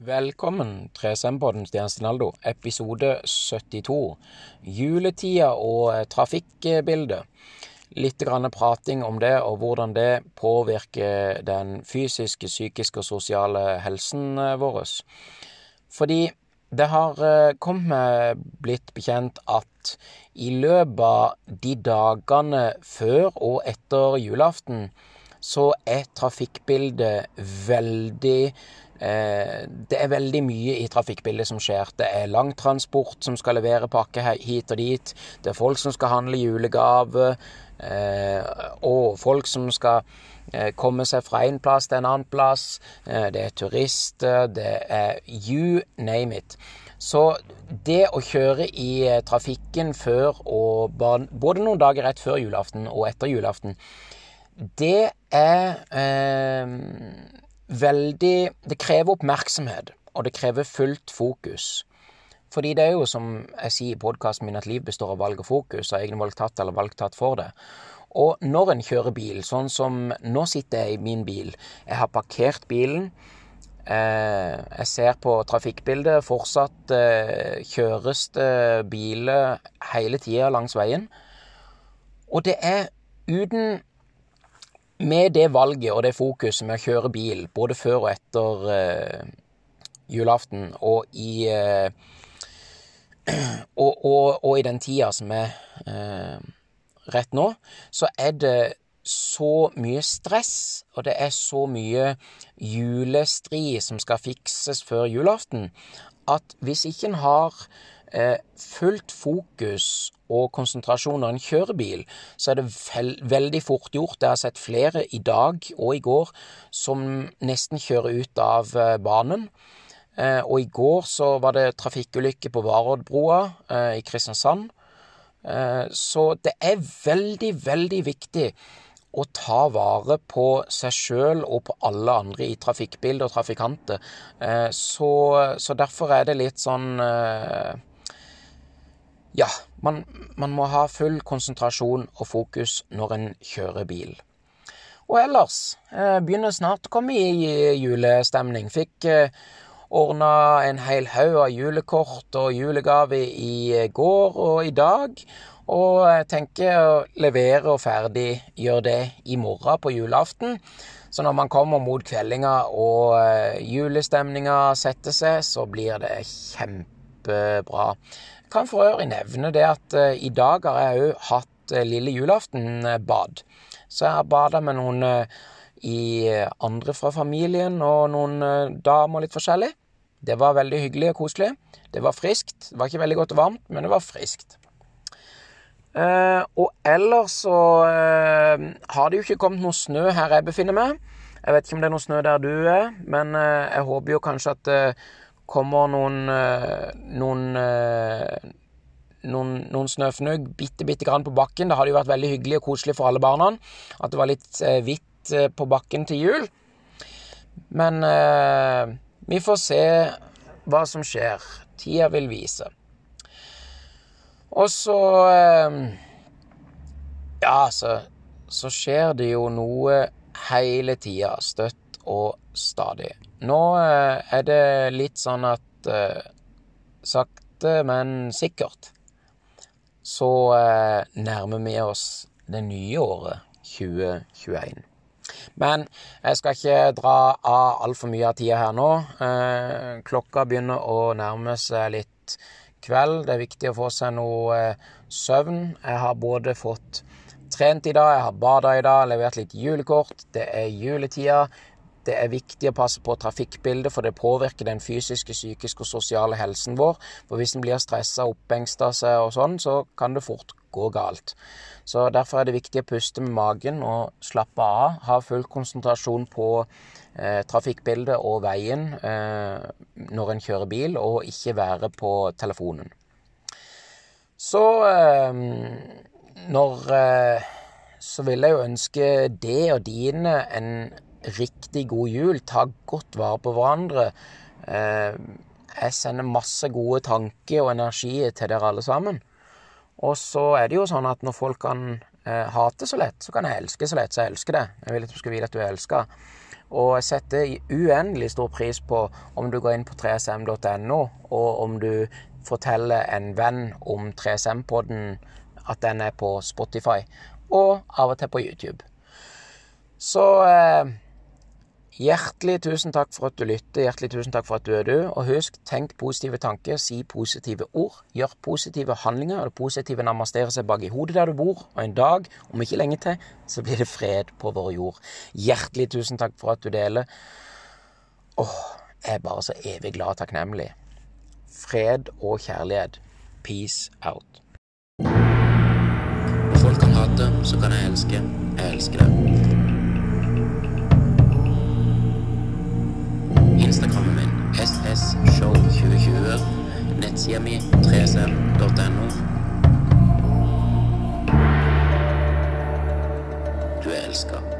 Velkommen, 3SM-podden Stian Stinaldo, episode 72. Juletida og trafikkbildet. Litt grann prating om det, og hvordan det påvirker den fysiske, psykiske og sosiale helsen eh, vår. Fordi det har eh, kommet blitt bekjent at i løpet av de dagene før og etter julaften, så er trafikkbildet veldig det er veldig mye i trafikkbildet som skjer. Det er langtransport som skal levere pakke hit og dit. Det er folk som skal handle julegave. Eh, og folk som skal eh, komme seg fra en plass til en annen plass. Det er turister. Det er you name it. Så det å kjøre i trafikken før og både noen dager rett før julaften og etter julaften, det er eh, veldig Det krever oppmerksomhet, og det krever fullt fokus. Fordi det er jo, som jeg sier i podkasten min, at liv består av valg og fokus, av egne valg tatt eller valg tatt for det. Og når en kjører bil, sånn som nå sitter jeg i min bil, jeg har parkert bilen. Eh, jeg ser på trafikkbildet. Fortsatt eh, kjøres det biler hele tida langs veien. Og det er uten med det valget og det fokuset med å kjøre bil både før og etter uh, julaften, og i uh, og, og, og, i den tida som er uh, rett nå, så er det så mye stress, og det er så mye julestri som skal fikses før julaften, at hvis ikke en har eh, fullt fokus og konsentrasjon når en kjører bil, så er det vel, veldig fort gjort. Jeg har sett flere i dag og i går som nesten kjører ut av eh, banen. Eh, og i går så var det trafikkulykke på Varoddbrua eh, i Kristiansand. Eh, så det er veldig, veldig viktig å ta vare på seg sjøl og på alle andre i trafikkbildet og trafikanter. Eh, så, så, derfor er det litt sånn ja, man, man, må ha full konsentrasjon og fokus når en kjører bil. Og ellers eh, begynner snart å komme i julestemning. Fikk eh, ordna en hel haug av julekort og julegave i eh, går og i dag. Og jeg tenker å levere og ferdig gjøre det i morgen på julaften. Så når man kommer mot kveldinga og eh, julestemninga setter seg, så blir det kjempebra. Kan for øvrig nevne det at uh, i dag har jeg òg hatt uh, lille julaften-bad. Så jeg har bada med noen i andre fra familien og noen damer litt forskjellig. Det var veldig hyggelig og koselig. Det var friskt. Det var ikke veldig godt og varmt, men det var friskt. og ellers så har det jo ikke kommet noe snø her jeg befinner meg. Jeg vet ikke om det er noe snø der du er, men jeg håper jo kanskje at kommer noen eh, noen, eh, noen, noen snøfnugg bitte, bitte grann på bakken. Det hadde jo vært veldig hyggelig og koselig for alle barna at det var litt eh, hvitt på bakken til jul. Men eh, vi får se hva som skjer. Tida vil vise. Og så eh, Ja, så, så skjer det jo noe hele tida. Støtt og stadig. Nå eh, er det litt sånn at eh, sakte, men sikkert så eh, nærmer vi oss det nye året 2021. Men jeg skal ikke dra av altfor mye av tida her nå. Klokka begynner å nærme seg litt kveld. Det er viktig å få seg noe søvn. Jeg har både fått trent i dag, jeg har bada i dag, levert litt julekort. Det er juletida. Det er viktig å passe på trafikkbildet, for det påvirker den fysiske, psykiske og sosiale helsen vår. For hvis en blir stressa, oppengsta seg og sånn, så kan det fort gå galt. Så derfor er det viktig å puste med magen og slappe av. Ha full konsentrasjon på eh, trafikkbildet og veien eh, når en kjører bil, og ikke være på telefonen. Så eh, når eh, Så vil jeg jo ønske det og dine en riktig god jul. Ta godt vare på hverandre. Eh, jeg sender masse gode tanker og energi til dere alle sammen. Og så er det jo sånn at når folk kan eh, hate så lett, så kan jeg elske så lett. Så jeg elsker det. Jeg vil at du skal vite at du er elska. Og jeg setter uendelig stor pris på om du går inn på 3sm.no, og om du forteller en venn om 3SM-podden, at den er på Spotify, og av og til på YouTube. Så eh, hjertelig tusen takk for at du lytter, hjertelig tusen takk for at du er du. Og husk, tenk positive tanker, si positive ord, gjør positive handlinger. Og det positive namasterer seg bak i hodet der du bor, og en dag, om ikke lenge til, så blir det fred på vår jord. Hjertelig tusen takk for at du deler. Åh, jeg er bare så evig glad og takknemlig. Fred og kjærlighet. Peace out. Folk kan hate, så kan jeg elske. Jeg elsker det. Instagrammen min ssshow2020. Nettsida mi 3sm.no. Du er elska.